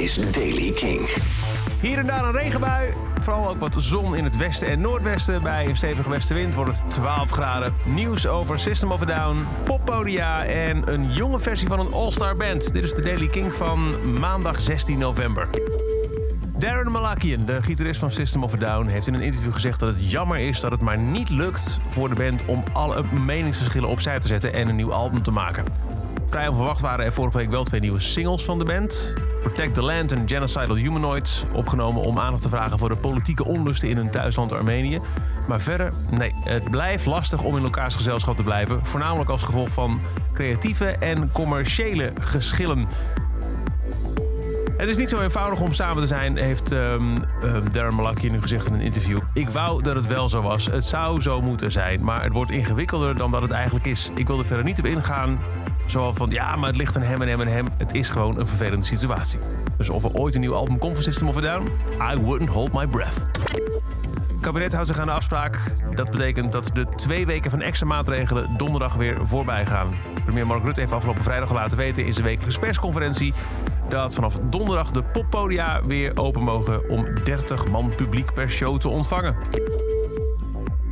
is Daily King. Hier en daar een regenbui. Vooral ook wat zon in het westen en noordwesten. Bij een stevige westenwind wordt het 12 graden. Nieuws over System of a Down, poppodia en een jonge versie van een all-star band. Dit is de Daily King van maandag 16 november. Darren Malakian, de gitarist van System of a Down, heeft in een interview gezegd dat het jammer is dat het maar niet lukt voor de band om alle meningsverschillen opzij te zetten en een nieuw album te maken. Vrij onverwacht waren er vorige week wel twee nieuwe singles van de band. Protect the Land en Genocidal Humanoids, opgenomen om aandacht te vragen voor de politieke onlusten in hun thuisland Armenië. Maar verder, nee, het blijft lastig om in elkaars gezelschap te blijven. Voornamelijk als gevolg van creatieve en commerciële geschillen. Het is niet zo eenvoudig om samen te zijn, heeft um, um, Darren Malakian nu gezegd in een interview. Ik wou dat het wel zo was. Het zou zo moeten zijn, maar het wordt ingewikkelder dan dat het eigenlijk is. Ik wil er verder niet op ingaan. Zoals van, ja, maar het ligt aan hem en hem en hem. Het is gewoon een vervelende situatie. Dus of er ooit een nieuw album komt van System of Down, I wouldn't hold my breath. Het kabinet houdt zich aan de afspraak. Dat betekent dat de twee weken van extra maatregelen donderdag weer voorbij gaan. Premier Mark Rutte heeft afgelopen vrijdag laten weten in zijn wekelijkse persconferentie dat vanaf donderdag de poppodia weer open mogen om 30 man publiek per show te ontvangen.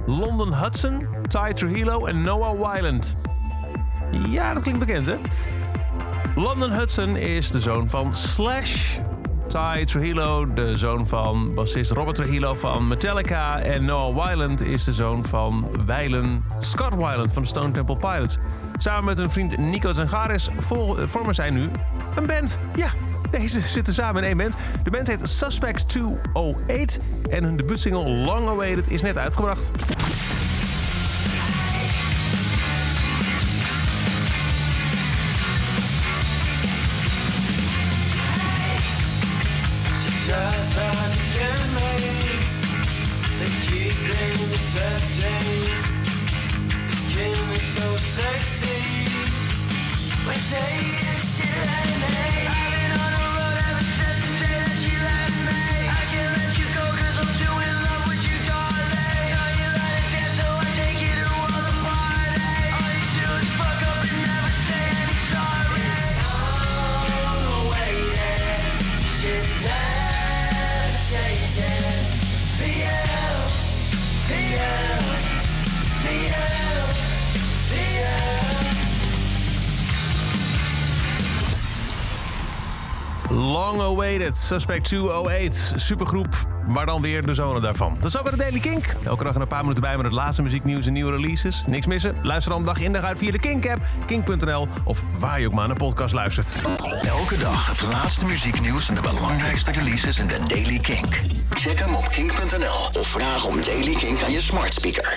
London Hudson, Ty Trujillo en Noah Wyland. Ja, dat klinkt bekend, hè? London Hudson is de zoon van Slash. Ty Trujillo, de zoon van bassist Robert Trujillo van Metallica. En Noah Wyland is de zoon van Weilen, Scott Weiland van Stone Temple Pilots. Samen met hun vriend Nico Zangaris vormen zij nu een band. Ja, deze zitten samen in één band. De band heet Suspect 208 en hun debuutsingle Long Awaited is net uitgebracht. day Long Awaited, Suspect 208, supergroep, maar dan weer de zonen daarvan. Dat is over de Daily Kink. Elke dag een paar minuten bij met het laatste muzieknieuws en nieuwe releases. Niks missen? Luister dan dag in dag uit via de Kink-app, kink.nl of waar je ook maar naar podcast luistert. Elke dag het laatste muzieknieuws en de belangrijkste releases in de Daily Kink. Check hem op kink.nl of vraag om Daily Kink aan je smart speaker.